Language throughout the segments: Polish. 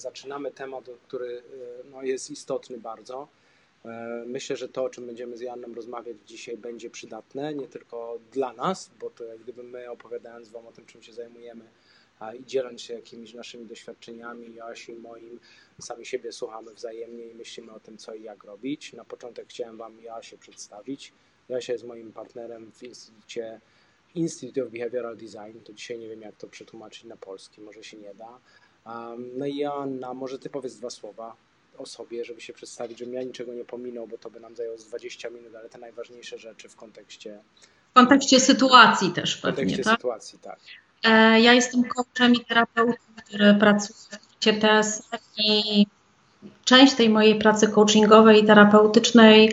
zaczynamy temat, który no, jest istotny bardzo. Myślę, że to, o czym będziemy z Janem rozmawiać dzisiaj, będzie przydatne nie tylko dla nas, bo to jak gdyby my opowiadając Wam o tym, czym się zajmujemy, i dzieląc się jakimiś naszymi doświadczeniami, Joasi moim, sami siebie słuchamy wzajemnie i myślimy o tym, co i jak robić. Na początek chciałem Wam Joasię przedstawić. Joasia jest moim partnerem w Instytucie Institute of Behavioral Design. To dzisiaj nie wiem, jak to przetłumaczyć na polski, może się nie da. No i Joanna, może Ty powiedz dwa słowa o sobie, żeby się przedstawić, żebym ja niczego nie pominął, bo to by nam zajęło z 20 minut, ale te najważniejsze rzeczy w kontekście... W kontekście sytuacji też pewnie, W kontekście tak? sytuacji, tak. E, ja jestem coachem i terapeutą, który pracuje w TSF i część tej mojej pracy coachingowej i terapeutycznej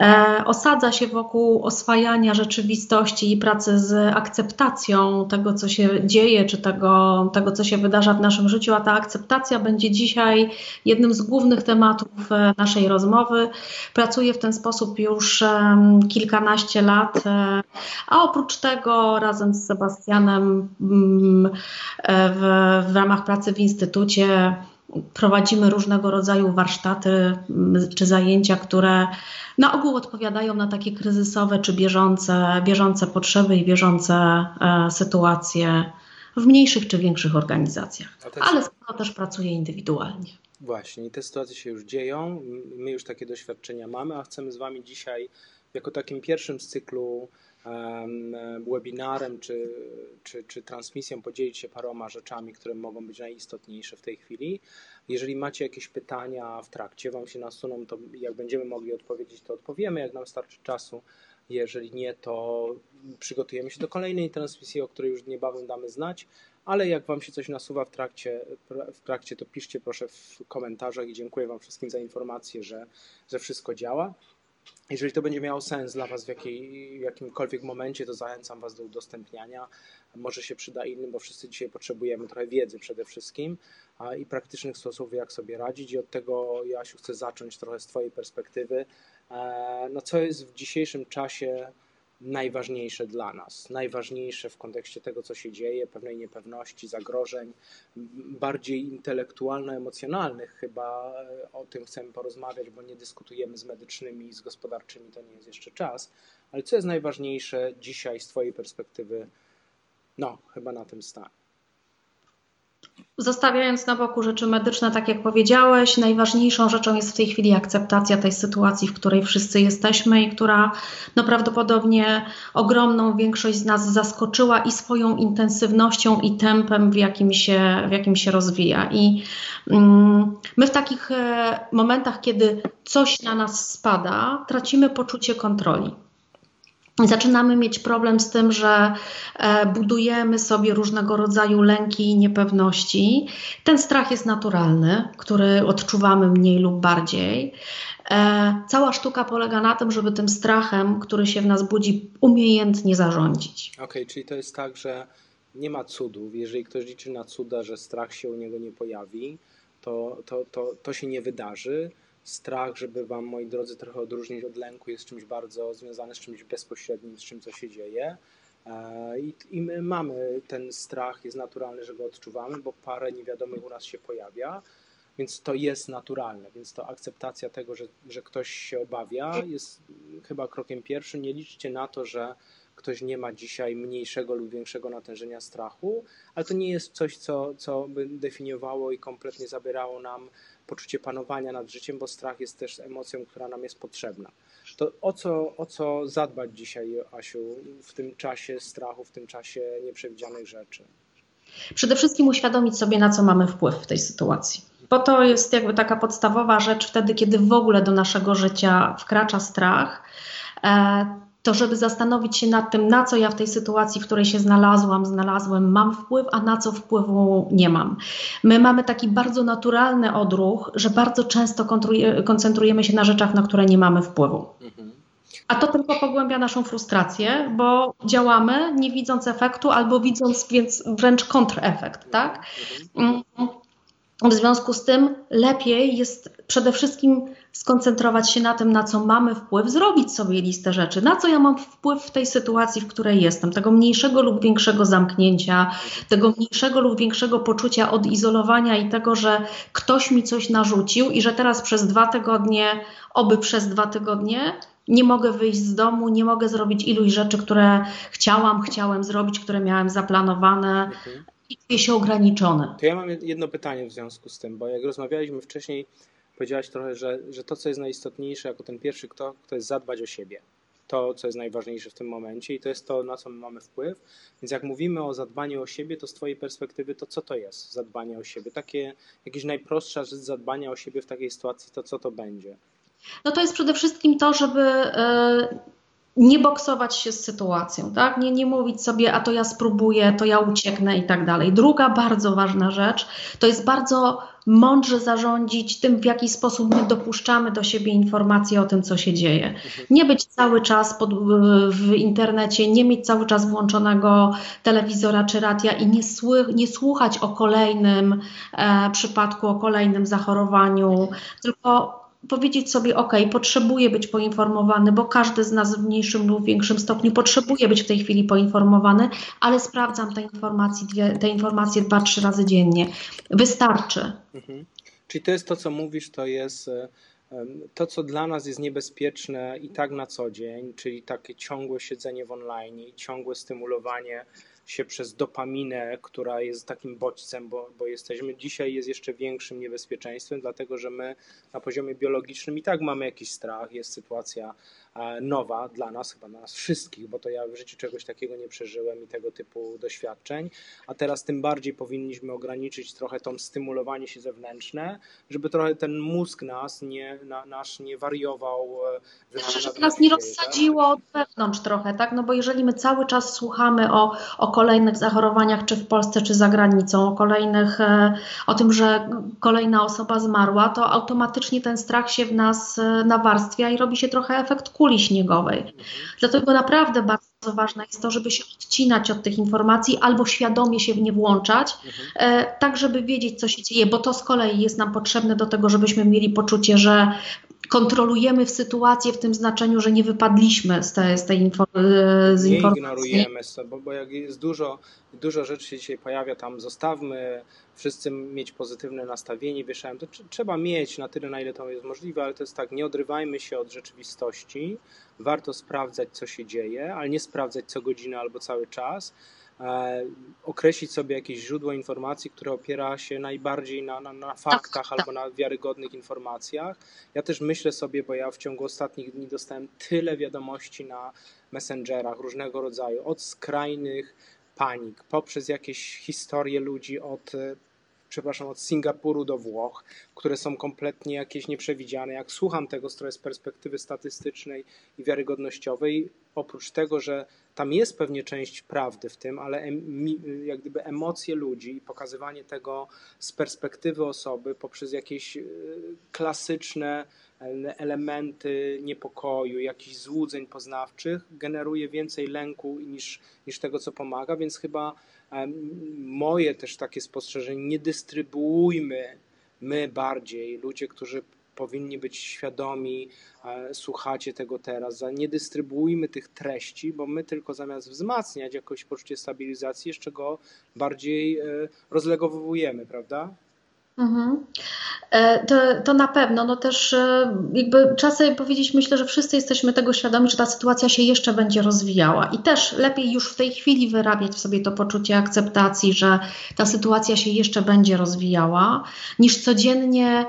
e, osadza się wokół oswajania rzeczywistości i pracy z akceptacją tego, co się dzieje, czy tego, tego, co się wydarza w naszym życiu, a ta akceptacja będzie dzisiaj jednym z głównych tematów e, naszej rozmowy. Pracuję w ten sposób już e, kilkanaście lat, e, a oprócz tego razem z Sebastianem mm, e, w, w ramach pracy w Instytucie prowadzimy różnego rodzaju warsztaty mm, czy zajęcia, które na ogół odpowiadają na takie kryzysowe czy bieżące, bieżące potrzeby i bieżące e, sytuacje w mniejszych czy większych organizacjach. Ale sporo też pracuję indywidualnie. Właśnie, i te sytuacje się już dzieją, my już takie doświadczenia mamy, a chcemy z Wami dzisiaj, jako takim pierwszym z cyklu webinarem czy, czy, czy transmisją podzielić się paroma rzeczami, które mogą być najistotniejsze w tej chwili. Jeżeli macie jakieś pytania w trakcie, Wam się nasuną, to jak będziemy mogli odpowiedzieć, to odpowiemy, jak nam starczy czasu. Jeżeli nie, to przygotujemy się do kolejnej transmisji, o której już niebawem damy znać. Ale jak Wam się coś nasuwa w trakcie, w trakcie to piszcie proszę w komentarzach i dziękuję Wam wszystkim za informację, że, że wszystko działa. Jeżeli to będzie miało sens dla Was w, jakiej, w jakimkolwiek momencie, to zachęcam Was do udostępniania. Może się przyda innym, bo wszyscy dzisiaj potrzebujemy trochę wiedzy przede wszystkim i praktycznych sposobów, jak sobie radzić. I od tego, Jasiu, chcę zacząć trochę z Twojej perspektywy. E, no, co jest w dzisiejszym czasie najważniejsze dla nas, najważniejsze w kontekście tego, co się dzieje, pewnej niepewności, zagrożeń, bardziej intelektualno-emocjonalnych chyba o tym chcemy porozmawiać, bo nie dyskutujemy z medycznymi, z gospodarczymi, to nie jest jeszcze czas, ale co jest najważniejsze dzisiaj z Twojej perspektywy, no chyba na tym stanie. Zostawiając na boku rzeczy medyczne, tak jak powiedziałeś, najważniejszą rzeczą jest w tej chwili akceptacja tej sytuacji, w której wszyscy jesteśmy i która no, prawdopodobnie ogromną większość z nas zaskoczyła i swoją intensywnością i tempem, w jakim się, w jakim się rozwija. I mm, my w takich e, momentach, kiedy coś na nas spada, tracimy poczucie kontroli. Zaczynamy mieć problem z tym, że e, budujemy sobie różnego rodzaju lęki i niepewności. Ten strach jest naturalny, który odczuwamy mniej lub bardziej. E, cała sztuka polega na tym, żeby tym strachem, który się w nas budzi, umiejętnie zarządzić. Okej, okay, czyli to jest tak, że nie ma cudów. Jeżeli ktoś liczy na cuda, że strach się u niego nie pojawi, to, to, to, to się nie wydarzy strach, żeby Wam, moi drodzy, trochę odróżnić od lęku, jest czymś bardzo związanym z czymś bezpośrednim, z czym, co się dzieje. E, I, I my mamy ten strach, jest naturalny, że go odczuwamy, bo parę niewiadomych u nas się pojawia, więc to jest naturalne. Więc to akceptacja tego, że, że ktoś się obawia, jest chyba krokiem pierwszym. Nie liczcie na to, że ktoś nie ma dzisiaj mniejszego lub większego natężenia strachu, ale to nie jest coś, co, co by definiowało i kompletnie zabierało nam poczucie panowania nad życiem, bo strach jest też emocją, która nam jest potrzebna. To o co, o co zadbać dzisiaj, Asiu, w tym czasie strachu, w tym czasie nieprzewidzianych rzeczy? Przede wszystkim uświadomić sobie, na co mamy wpływ w tej sytuacji. Bo to jest jakby taka podstawowa rzecz wtedy, kiedy w ogóle do naszego życia wkracza strach. To żeby zastanowić się nad tym, na co ja w tej sytuacji, w której się znalazłam, znalazłem, mam wpływ, a na co wpływu nie mam. My mamy taki bardzo naturalny odruch, że bardzo często koncentrujemy się na rzeczach, na które nie mamy wpływu. A to tylko pogłębia naszą frustrację, bo działamy nie widząc efektu albo widząc więc wręcz kontrefekt, tak? W związku z tym lepiej jest przede wszystkim skoncentrować się na tym, na co mamy wpływ, zrobić sobie listę rzeczy, na co ja mam wpływ w tej sytuacji, w której jestem, tego mniejszego lub większego zamknięcia, tego mniejszego lub większego poczucia odizolowania i tego, że ktoś mi coś narzucił i że teraz przez dwa tygodnie, oby przez dwa tygodnie, nie mogę wyjść z domu, nie mogę zrobić iluś rzeczy, które chciałam, chciałem zrobić, które miałem zaplanowane. Mhm i czuję się ograniczony. To ja mam jedno pytanie w związku z tym, bo jak rozmawialiśmy wcześniej, powiedziałaś trochę, że, że to, co jest najistotniejsze jako ten pierwszy kto, to jest zadbać o siebie. To, co jest najważniejsze w tym momencie i to jest to, na co my mamy wpływ. Więc jak mówimy o zadbaniu o siebie, to z Twojej perspektywy, to co to jest zadbanie o siebie? Takie, jakieś najprostsza rzecz zadbania o siebie w takiej sytuacji, to co to będzie? No to jest przede wszystkim to, żeby e, nie boksować się z sytuacją, tak? Nie, nie mówić sobie, a to ja spróbuję, to ja ucieknę i tak dalej. Druga bardzo ważna rzecz to jest bardzo mądrze zarządzić tym, w jaki sposób my dopuszczamy do siebie informacje o tym, co się dzieje. Nie być cały czas pod, w internecie, nie mieć cały czas włączonego telewizora czy radia i nie, sły, nie słuchać o kolejnym e, przypadku, o kolejnym zachorowaniu, tylko powiedzieć sobie, ok, potrzebuję być poinformowany, bo każdy z nas w mniejszym lub większym stopniu potrzebuje być w tej chwili poinformowany, ale sprawdzam te informacje, te informacje dwa, trzy razy dziennie. Wystarczy. Mhm. Czyli to jest to, co mówisz, to jest e, to, co dla nas jest niebezpieczne i tak na co dzień, czyli takie ciągłe siedzenie w online i ciągłe stymulowanie się przez dopaminę, która jest takim bodźcem, bo, bo jesteśmy. Dzisiaj jest jeszcze większym niebezpieczeństwem, dlatego że my na poziomie biologicznym i tak mamy jakiś strach, jest sytuacja nowa dla nas, chyba dla nas wszystkich, bo to ja w życiu czegoś takiego nie przeżyłem i tego typu doświadczeń, a teraz tym bardziej powinniśmy ograniczyć trochę to stymulowanie się zewnętrzne, żeby trochę ten mózg nas nie, na, nasz nie wariował. E, znaczy, żeby nas nie tak? rozsadziło od wewnątrz trochę, tak? No bo jeżeli my cały czas słuchamy o, o kolejnych zachorowaniach, czy w Polsce, czy za granicą, o kolejnych, e, o tym, że kolejna osoba zmarła, to automatycznie ten strach się w nas nawarstwia i robi się trochę efekt kuli kuli śniegowej. Dlatego naprawdę bardzo ważne jest to, żeby się odcinać od tych informacji albo świadomie się w nie włączać, e, tak żeby wiedzieć, co się dzieje, bo to z kolei jest nam potrzebne do tego, żebyśmy mieli poczucie, że kontrolujemy w sytuację w tym znaczeniu, że nie wypadliśmy z, tej, z tej info, z nie informacji. Nie ignorujemy, bo, bo jak jest dużo, dużo rzeczy się dzisiaj pojawia, tam zostawmy, wszyscy mieć pozytywne nastawienie, wieszałem, to trzeba mieć na tyle, na ile to jest możliwe, ale to jest tak, nie odrywajmy się od rzeczywistości, warto sprawdzać, co się dzieje, ale nie sprawdzać co godzinę albo cały czas, E, określić sobie jakieś źródło informacji, które opiera się najbardziej na, na, na faktach tak, albo na wiarygodnych informacjach. Ja też myślę sobie, bo ja w ciągu ostatnich dni dostałem tyle wiadomości na messengerach różnego rodzaju, od skrajnych panik, poprzez jakieś historie ludzi od przepraszam, od Singapuru do Włoch, które są kompletnie jakieś nieprzewidziane. Jak słucham tego z z perspektywy statystycznej i wiarygodnościowej, oprócz tego, że tam jest pewnie część prawdy w tym, ale jak gdyby emocje ludzi i pokazywanie tego z perspektywy osoby poprzez jakieś e, klasyczne elementy niepokoju, jakichś złudzeń poznawczych generuje więcej lęku niż, niż tego, co pomaga, więc chyba moje też takie spostrzeżenie, nie dystrybuujmy my bardziej, ludzie, którzy powinni być świadomi, słuchacie tego teraz, nie dystrybuujmy tych treści, bo my tylko zamiast wzmacniać jakoś poczucie stabilizacji, jeszcze go bardziej e, rozlegowujemy, prawda? Mhm. E, to, to na pewno, no też e, jakby sobie powiedzieć, myślę, że wszyscy jesteśmy tego świadomi, że ta sytuacja się jeszcze będzie rozwijała i też lepiej już w tej chwili wyrabiać w sobie to poczucie akceptacji, że ta sytuacja się jeszcze będzie rozwijała, niż codziennie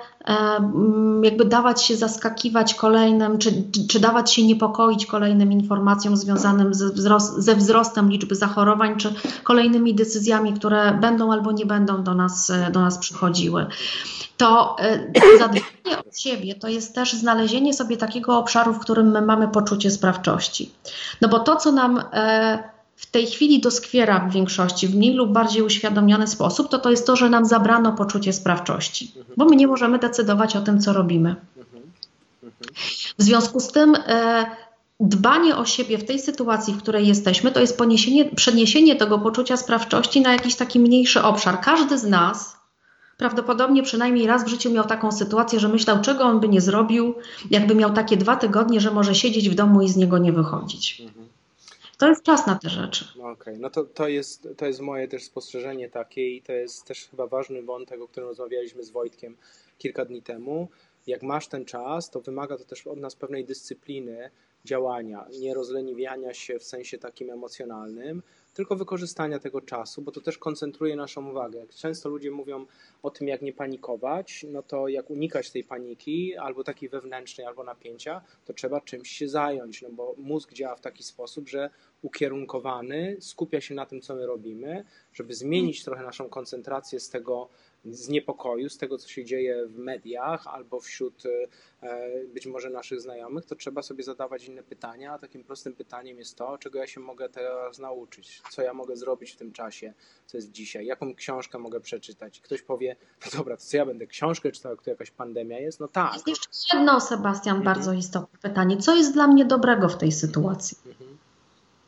jakby dawać się zaskakiwać kolejnym, czy, czy dawać się niepokoić kolejnym informacjom związanym ze, wzrost, ze wzrostem liczby zachorowań, czy kolejnymi decyzjami, które będą albo nie będą do nas, do nas przychodziły to e, zadbanie o siebie to jest też znalezienie sobie takiego obszaru, w którym my mamy poczucie sprawczości. No bo to, co nam e, w tej chwili doskwiera w większości, w mniej lub bardziej uświadomiony sposób, to to jest to, że nam zabrano poczucie sprawczości, bo my nie możemy decydować o tym, co robimy. W związku z tym e, dbanie o siebie w tej sytuacji, w której jesteśmy, to jest przeniesienie tego poczucia sprawczości na jakiś taki mniejszy obszar. Każdy z nas prawdopodobnie przynajmniej raz w życiu miał taką sytuację, że myślał, czego on by nie zrobił, jakby miał takie dwa tygodnie, że może siedzieć w domu i z niego nie wychodzić. Mhm. To jest czas na te rzeczy. Okej, okay. no to, to, jest, to jest moje też spostrzeżenie takie i to jest też chyba ważny wątek, o którym rozmawialiśmy z Wojtkiem kilka dni temu. Jak masz ten czas, to wymaga to też od nas pewnej dyscypliny działania, nie rozleniwiania się w sensie takim emocjonalnym, tylko wykorzystania tego czasu, bo to też koncentruje naszą uwagę. Często ludzie mówią o tym, jak nie panikować, no to jak unikać tej paniki, albo takiej wewnętrznej, albo napięcia, to trzeba czymś się zająć, no bo mózg działa w taki sposób, że ukierunkowany skupia się na tym, co my robimy, żeby zmienić trochę naszą koncentrację z tego z niepokoju, z tego, co się dzieje w mediach albo wśród e, być może naszych znajomych, to trzeba sobie zadawać inne pytania. A takim prostym pytaniem jest to, czego ja się mogę teraz nauczyć, co ja mogę zrobić w tym czasie, co jest dzisiaj, jaką książkę mogę przeczytać. Ktoś powie, no dobra, to co ja będę książkę czytał, jak tu jakaś pandemia jest? No tak. Jest jeszcze jedno, Sebastian, mhm. bardzo istotne pytanie. Co jest dla mnie dobrego w tej sytuacji? Mhm.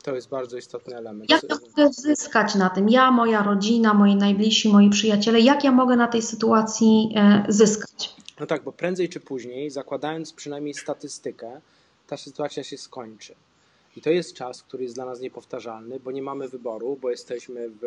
To jest bardzo istotny element. Jak ja mogę zyskać na tym? Ja, moja rodzina, moi najbliżsi, moi przyjaciele, jak ja mogę na tej sytuacji e, zyskać? No tak, bo prędzej czy później, zakładając przynajmniej statystykę, ta sytuacja się skończy. I to jest czas, który jest dla nas niepowtarzalny, bo nie mamy wyboru, bo jesteśmy w,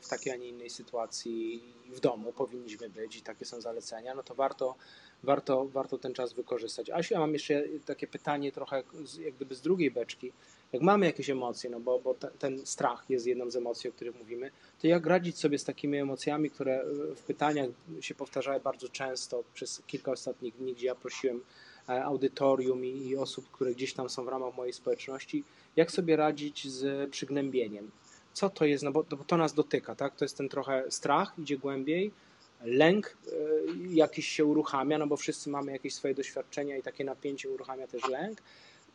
w takiej, a nie innej sytuacji w domu, powinniśmy być i takie są zalecenia, no to warto, warto, warto ten czas wykorzystać. Asiu, ja mam jeszcze takie pytanie trochę jak gdyby z drugiej beczki. Jak mamy jakieś emocje, no bo, bo te, ten strach jest jedną z emocji, o których mówimy, to jak radzić sobie z takimi emocjami, które w pytaniach się powtarzały bardzo często przez kilka ostatnich dni, gdzie ja prosiłem audytorium i, osób, które gdzieś tam są w ramach mojej społeczności, jak sobie radzić z przygnębieniem. Co to jest, no bo, bo to nas dotyka, tak? To jest ten trochę strach, idzie głębiej, lęk e, jakiś się uruchamia, no bo wszyscy mamy jakieś swoje doświadczenia i takie napięcie uruchamia też lęk,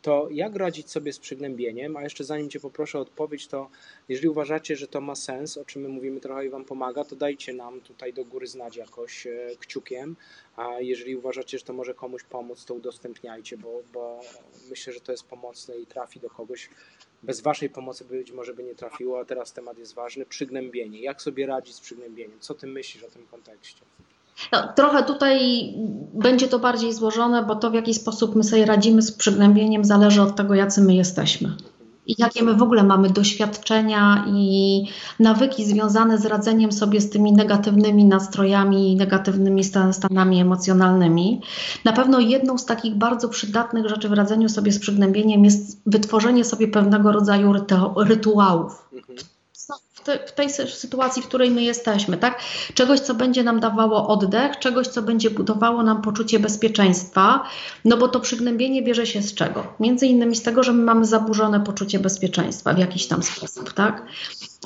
to jak radzić sobie z przygnębieniem? A jeszcze zanim Cię poproszę o odpowiedź, to jeżeli uważacie, że to ma sens, o czym my mówimy trochę i Wam pomaga, to dajcie nam tutaj do góry znać jakoś e, kciukiem, a jeżeli uważacie, że to może komuś pomóc, to udostępniajcie, bo, bo myślę, że to jest pomocne i trafi do kogoś. Bez Waszej pomocy być może by nie trafiło, a teraz temat jest ważny. Przygnębienie. Jak sobie radzić z przygnębieniem? Co Ty myślisz o tym kontekście? No, trochę tutaj będzie to bardziej złożone, bo to w jaki sposób my sobie radzimy z przygnębieniem zależy od tego, jacy my jesteśmy. I jakie my w ogóle mamy doświadczenia i nawyki związane z radzeniem sobie z tymi negatywnymi nastrojami negatywnymi stanami emocjonalnymi. Na pewno jedną z takich bardzo przydatnych rzeczy w radzeniu sobie z przygnębieniem jest wytworzenie sobie pewnego rodzaju rytuałów. Mhm w, te, w, tej sytuacji, w której my jesteśmy, tak? Czegoś, co będzie nam dawało oddech, czegoś, co będzie budowało nam poczucie bezpieczeństwa, no bo to przygnębienie bierze się z czego? Między innymi z tego, że my mamy zaburzone poczucie bezpieczeństwa w jakiś tam sposób, tak?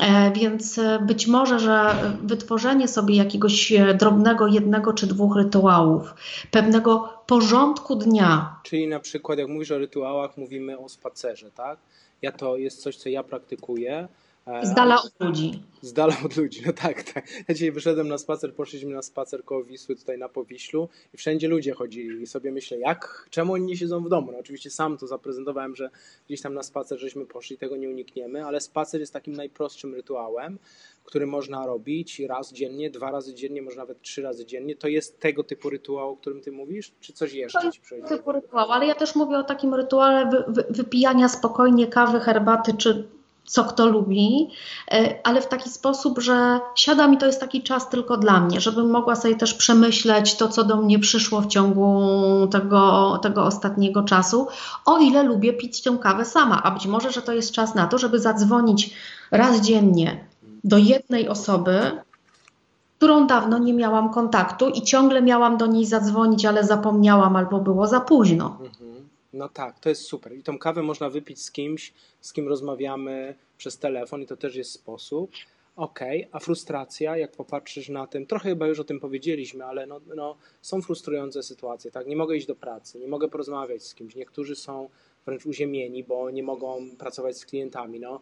E, więc e, być może, że wytworzenie sobie jakiegoś e, drobnego jednego czy dwóch rytuałów, pewnego porządku dnia. Czyli na przykład, jak mówisz o rytuałach, mówimy o spacerze, tak? Ja to jest coś, co ja praktykuję z dala od ludzi. Z dala od ludzi, no tak, tak. Ja dzisiaj wyszedłem na spacer, poszliśmy na spacer koło Wisły tutaj na Powiślu i wszędzie ludzie chodzili i sobie myślę, jak, czemu oni nie siedzą w domu? No oczywiście sam to zaprezentowałem, że gdzieś tam na spacer żeśmy poszli, tego nie unikniemy, ale spacer jest takim najprostszym rytuałem, który można robić raz dziennie, dwa razy dziennie, może nawet trzy razy dziennie. To jest tego typu rytuał, o którym ty mówisz, czy coś jeszcze to ci przychodzi? typu rytuał, ale ja też mówię o takim rytuale wy, wy, wypijania spokojnie kawy, herbaty czy co kto lubi, e, ale w taki sposób, że siadam i to jest taki czas tylko dla mnie, żebym mogła sobie też przemyśleć to, co do mnie przyszło w ciągu tego, tego ostatniego czasu, o ile lubię pić tę kawę sama, a być może, że to jest czas na to, żeby zadzwonić raz dziennie do jednej osoby, którą dawno nie miałam kontaktu i ciągle miałam do niej zadzwonić, ale zapomniałam albo było za późno. Mhm. No tak, to jest super. I tą kawę można wypić z kimś, z kim rozmawiamy przez telefon i to też jest sposób. Okej, okay, a frustracja, jak popatrzysz na tym, trochę chyba już o tym powiedzieliśmy, ale no, no, są frustrujące sytuacje, tak? Nie mogę iść do pracy, nie mogę porozmawiać z kimś. Niektórzy są wręcz uziemieni, bo nie mogą pracować z klientami. No.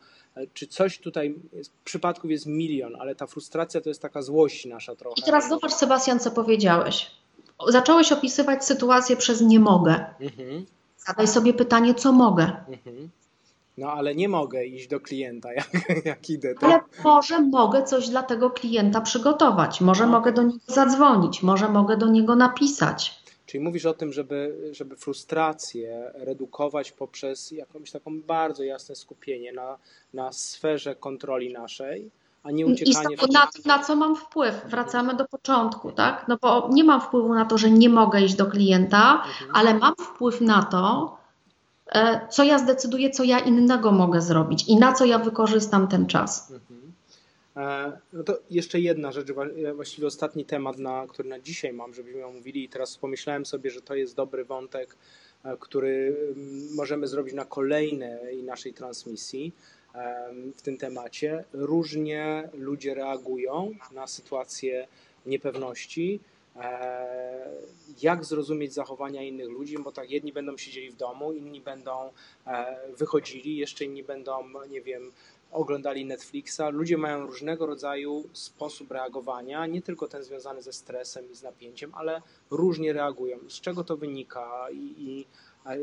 Czy coś tutaj, przypadków jest milion, ale ta frustracja to jest taka złość nasza trochę. I teraz zobacz, Sebastian, co powiedziałeś. Zacząłeś opisywać sytuację przez nie mogę. Mhm. Zadaj sobie pytanie, co mogę. Mhm. No ale nie mogę iść do klienta, jak, jak idę. To... Ale może mogę coś dla tego klienta przygotować, może no. mogę do niego zadzwonić, może mogę do niego napisać. Czyli mówisz o tym, żeby, żeby frustrację redukować poprzez jakąś taką bardzo jasne skupienie na, na sferze kontroli naszej, a nie uciekanie. I na, na co mam wpływ? Wracamy do początku, tak? No bo nie mam wpływu na to, że nie mogę iść do klienta, mhm. ale mam wpływ na to, e, co ja zdecyduję, co ja innego mogę zrobić i na co ja wykorzystam ten czas. Mhm. E, no to jeszcze jedna rzecz, właściwie ostatni temat, na, który na dzisiaj mam, żebyśmy omówili i teraz pomyślałem sobie, że to jest dobry wątek, e, który mm, możemy zrobić na kolejnej naszej transmisji w tym temacie. Różnie ludzie reagują na sytuację niepewności. E, jak zrozumieć zachowania innych ludzi, bo tak jedni będą siedzieli w domu, inni będą wychodzili, jeszcze inni będą, nie wiem, oglądali Netflixa. Ludzie mają różnego rodzaju sposób reagowania, nie tylko ten związany ze stresem i z napięciem, ale różnie reagują. Z czego to wynika i, i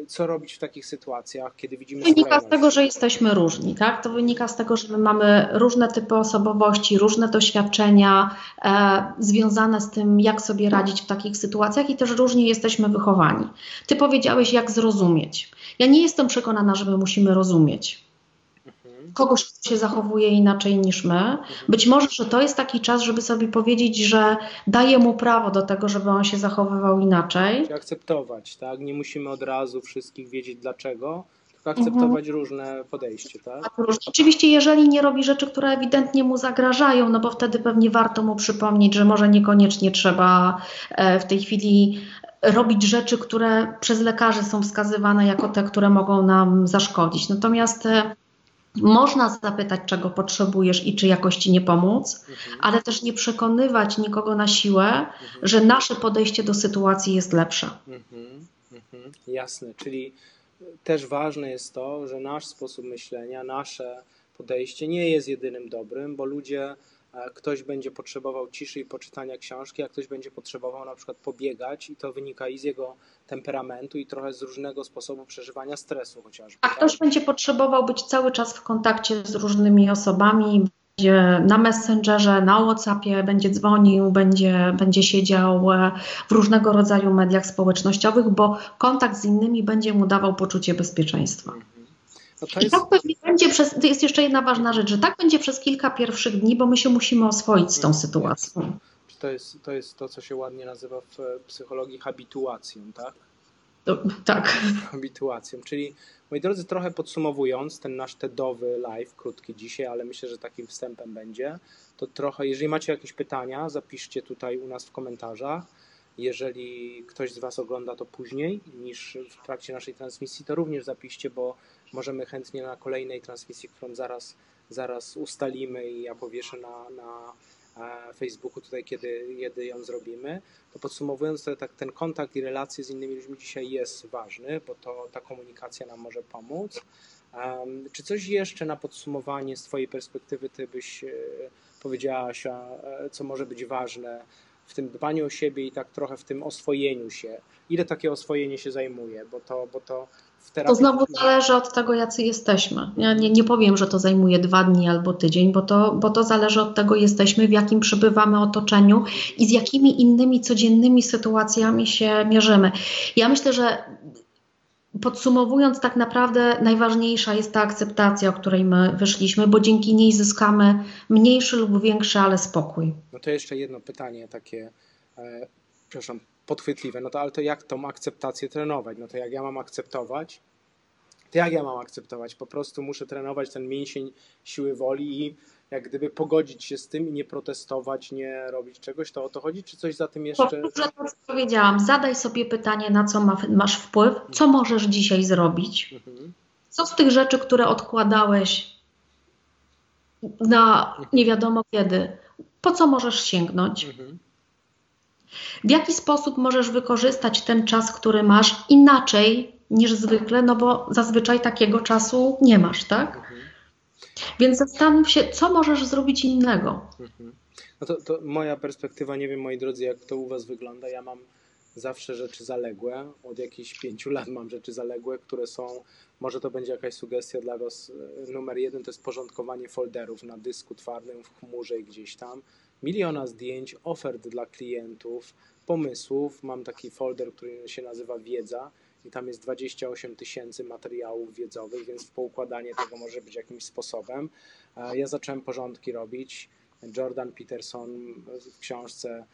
co robić w takich sytuacjach, kiedy widzimy Wynika skrajność? z tego, że jesteśmy różni, tak? To wynika z tego, że my mamy różne typy osobowości, różne doświadczenia e, związane z tym, jak sobie radzić w takich sytuacjach i też różnie jesteśmy wychowani. Ty powiedziałeś, jak zrozumieć. Ja nie jestem przekonana, że my musimy rozumieć kogoś, kto się zachowuje inaczej niż my. Być może, że to jest taki czas, żeby sobie powiedzieć, że daje mu prawo do tego, żeby on się zachowywał inaczej. Akceptować, tak? Nie musimy od razu wszystkich wiedzieć dlaczego, tylko akceptować mhm. różne podejście, tak? tak Oczywiście, jeżeli nie robi rzeczy, które ewidentnie mu zagrażają, no bo wtedy pewnie warto mu przypomnieć, że może niekoniecznie trzeba e, w tej chwili robić rzeczy, które przez lekarzy są wskazywane jako te, które mogą nam zaszkodzić. Natomiast e, można zapytać, czego potrzebujesz i czy jakoś ci nie pomóc, mhm. ale też nie przekonywać nikogo na siłę, mhm. że nasze podejście do sytuacji jest lepsze. Mhm. Jasne, czyli też ważne jest to, że nasz sposób myślenia, nasze podejście nie jest jedynym dobrym, bo ludzie ktoś będzie potrzebował ciszy i poczytania książki, a ktoś będzie potrzebował na przykład pobiegać i to wynika i z jego temperamentu i trochę z różnego sposobu przeżywania stresu chociażby. A ktoś tak? będzie potrzebował być cały czas w kontakcie z różnymi osobami, będzie na Messengerze, na Whatsappie, będzie dzwonił, będzie, będzie siedział e, w różnego rodzaju mediach społecznościowych, bo kontakt z innymi będzie mu dawał poczucie bezpieczeństwa. No I jest... tak pewnie będzie przez, to jest jeszcze jedna ważna rzecz, że tak będzie przez kilka pierwszych dni, bo my się musimy oswoić z tą sytuacją. To jest, to jest to, co się ładnie nazywa w psychologii habituacją, tak? To, tak. Habituacją, czyli moi drodzy, trochę podsumowując ten nasz TEDowy live, krótki dzisiaj, ale myślę, że takim wstępem będzie, to trochę, jeżeli macie jakieś pytania, zapiszcie tutaj u nas w komentarzach. Jeżeli ktoś z Was ogląda to później niż w trakcie naszej transmisji, to również zapiszcie, bo możemy chętnie na kolejnej transmisji, którą zaraz, zaraz ustalimy i ja powieszę na, na e, Facebooku tutaj, kiedy, kiedy ją zrobimy, to podsumowując, to tak ten kontakt i relacje z innymi ludźmi dzisiaj jest ważny, bo to ta komunikacja nam może pomóc. Um, czy coś jeszcze na podsumowanie z Twojej perspektywy Ty byś e, powiedziała, e, co może być ważne w tym dbaniu o siebie i tak trochę w tym oswojeniu się? Ile takie oswojenie się zajmuje? Bo to, bo to to znowu zależy od tego, jacy jesteśmy. Ja nie, nie powiem, że to zajmuje dwa dni albo tydzień, bo to, bo to zależy od tego, jesteśmy, w jakim przebywamy otoczeniu i z jakimi innymi codziennymi sytuacjami się mierzymy. Ja myślę, że podsumowując, tak naprawdę najważniejsza jest ta akceptacja, o której my wyszliśmy, bo dzięki niej zyskamy mniejszy lub większy, ale spokój. No to jeszcze jedno pytanie takie, e, przepraszam, podchwytliwe, no to ale to jak tą akceptację trenować? No to jak ja mam akceptować? To jak ja mam akceptować? Po prostu muszę trenować ten mięsień siły woli i jak gdyby pogodzić się z tym i nie protestować, nie robić czegoś, to o to chodzi, czy coś za tym jeszcze? Powtórzę to, co powiedziałam. Zadaj sobie pytanie, na co masz wpływ, co możesz dzisiaj zrobić, mhm. co z tych rzeczy, które odkładałeś na nie wiadomo kiedy, po co możesz sięgnąć. Mhm. W jaki sposób możesz wykorzystać ten czas, który masz inaczej niż zwykle, no bo zazwyczaj takiego czasu nie masz, tak? Mhm. Więc zastanów się, co możesz zrobić innego. Mhm. No to, to, moja perspektywa, nie wiem moi drodzy, jak to u Was wygląda. Ja mam zawsze rzeczy zaległe. Od jakichś pięciu lat mam rzeczy zaległe, które są, może to będzie jakaś sugestia dla Was. Numer jeden to jest porządkowanie folderów na dysku twardym, w chmurze i gdzieś tam. Miliona zdjęć, ofert dla klientów, pomysłów. Mam taki folder, który się nazywa Wiedza i tam jest 28 tysięcy materiałów wiedzowych, więc poukładanie tego może być jakimś sposobem. Ja zacząłem porządki robić. Jordan Peterson w książce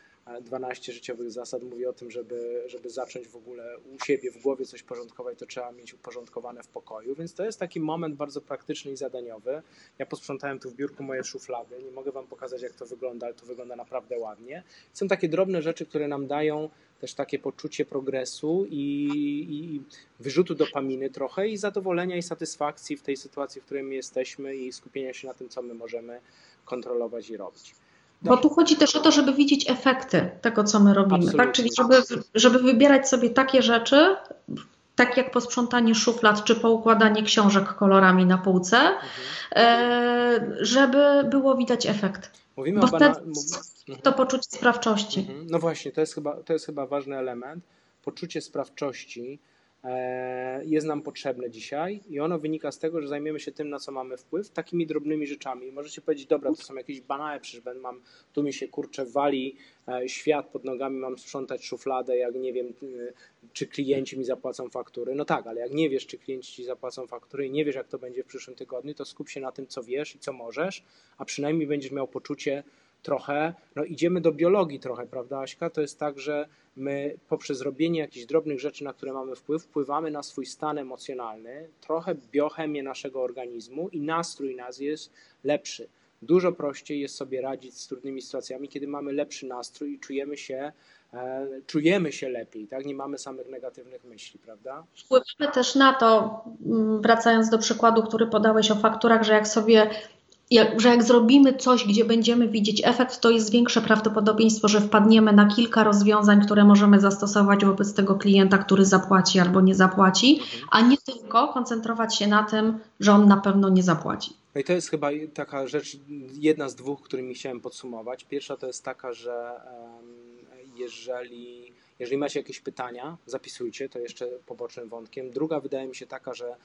12 życiowych zasad mówi o tym, żeby, żeby zacząć w ogóle u siebie w głowie coś porządkować, to trzeba mieć uporządkowane w pokoju, więc to jest taki moment bardzo praktyczny i zadaniowy. Ja posprzątałem tu w biurku moje szuflady, nie mogę Wam pokazać jak to wygląda, ale to wygląda naprawdę ładnie. Są takie drobne rzeczy, które nam dają też takie poczucie progresu i, i wyrzutu dopaminy trochę i zadowolenia i satysfakcji w tej sytuacji, w której my jesteśmy i skupienia się na tym, co my możemy kontrolować i robić. Bo tu chodzi też o to, żeby widzieć efekty tego, co my robimy, tak? Czyli żeby, żeby wybierać sobie takie rzeczy, tak jak posprzątanie szuflad czy poukładanie książek kolorami na półce, mhm. Żeby było widać efekt. Mówimy Bo o wtedy to poczucie sprawczości. Mhm. No właśnie, to jest, chyba, to jest chyba ważny element. Poczucie sprawczości jest nam potrzebne dzisiaj i ono wynika z tego, że zajmiemy się tym, na co mamy wpływ, takimi drobnymi rzeczami. Możecie powiedzieć, dobra, to są jakieś banale, przecież mam, tu mi się kurczę wali e, świat pod nogami, mam sprzątać szufladę, jak nie wiem, e, czy klienci mi zapłacą faktury. No tak, ale jak nie wiesz, czy klienci ci zapłacą faktury i nie wiesz, jak to będzie w przyszłym tygodniu, to skup się na tym, co wiesz i co możesz, a przynajmniej będziesz miał poczucie, trochę, no idziemy do biologii trochę, prawda Aśka? To jest tak, że my poprzez robienie jakichś drobnych rzeczy, na które mamy wpływ, wpływamy na swój stan emocjonalny, trochę biochemię naszego organizmu i nastrój nas jest lepszy. Dużo prościej jest sobie radzić z trudnymi sytuacjami, kiedy mamy lepszy nastrój i czujemy się, e, czujemy się lepiej, tak? Nie mamy samych negatywnych myśli, prawda? Wpływamy też na to, mm, wracając do przykładu, który podałeś o fakturach, że jak sobie jak, że jak zrobimy coś, gdzie będziemy widzieć efekt, to jest większe prawdopodobieństwo, że wpadniemy na kilka rozwiązań, które możemy zastosować wobec tego klienta, który zapłaci albo nie zapłaci, a nie tylko koncentrować się na tym, że on na pewno nie zapłaci. No i to jest chyba taka rzecz, jedna z dwóch, którymi chciałem podsumować. Pierwsza to jest taka, że jeżeli jeżeli macie jakieś pytania, zapisujcie, to jeszcze pobocznym wątkiem. Druga wydaje mi się taka, że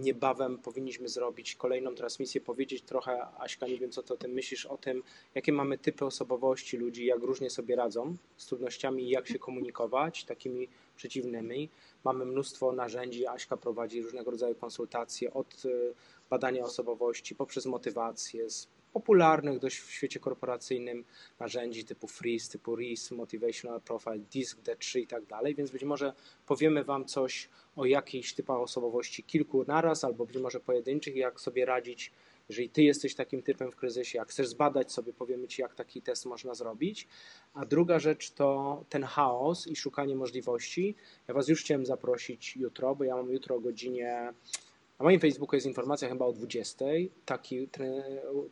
niebawem powinniśmy zrobić kolejną transmisję, powiedzieć trochę, Aśka, nie wiem co ty myślisz o tym, jakie mamy typy osobowości ludzi, jak różnie sobie radzą z trudnościami i jak się komunikować, takimi przeciwnymi. Mamy mnóstwo narzędzi, Aśka prowadzi różnego rodzaju konsultacje od y, badania osobowości poprzez motywację, popularnych dość w świecie korporacyjnym narzędzi typu Freeze, typu RIS, Motivational Profile, DISC, D3 i tak dalej, więc być może powiemy Wam coś o jakichś typach osobowości kilku naraz, albo być może pojedynczych, jak sobie radzić, jeżeli Ty jesteś takim typem w kryzysie, jak chcesz zbadać sobie, powiemy Ci, jak taki test można zrobić. A druga rzecz to ten chaos i szukanie możliwości. Ja Was już chciałem zaprosić jutro, bo ja mam jutro o godzinie na moim Facebooku jest informacja chyba o 20. Taki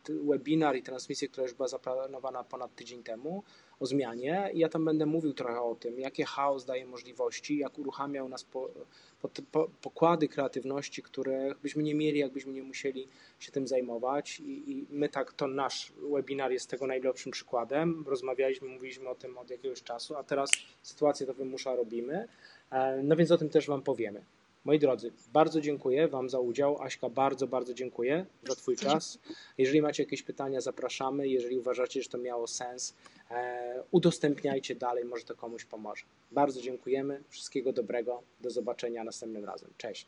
webinar i transmisja, która już była zaplanowana ponad tydzień temu o zmianie. I ja tam będę mówił trochę o tym, jakie chaos daje możliwości, jak uruchamiał nas po, po, po, pokłady kreatywności, których byśmy nie mieli, jakbyśmy nie musieli się tym zajmować. I, I, my tak, to nasz webinar jest tego najlepszym przykładem. Rozmawialiśmy, mówiliśmy o tym od jakiegoś czasu, a teraz sytuacja to wymusza, robimy. E, no więc o tym też Wam powiemy. Moi drodzy, bardzo dziękuję Wam za udział. Aśka, bardzo, bardzo dziękuję za Twój czas. Jeżeli macie jakieś pytania, zapraszamy. Jeżeli uważacie, że to miało sens, e, udostępniajcie dalej, może to komuś pomoże. Bardzo dziękujemy. Wszystkiego dobrego. Do zobaczenia następnym razem. Cześć.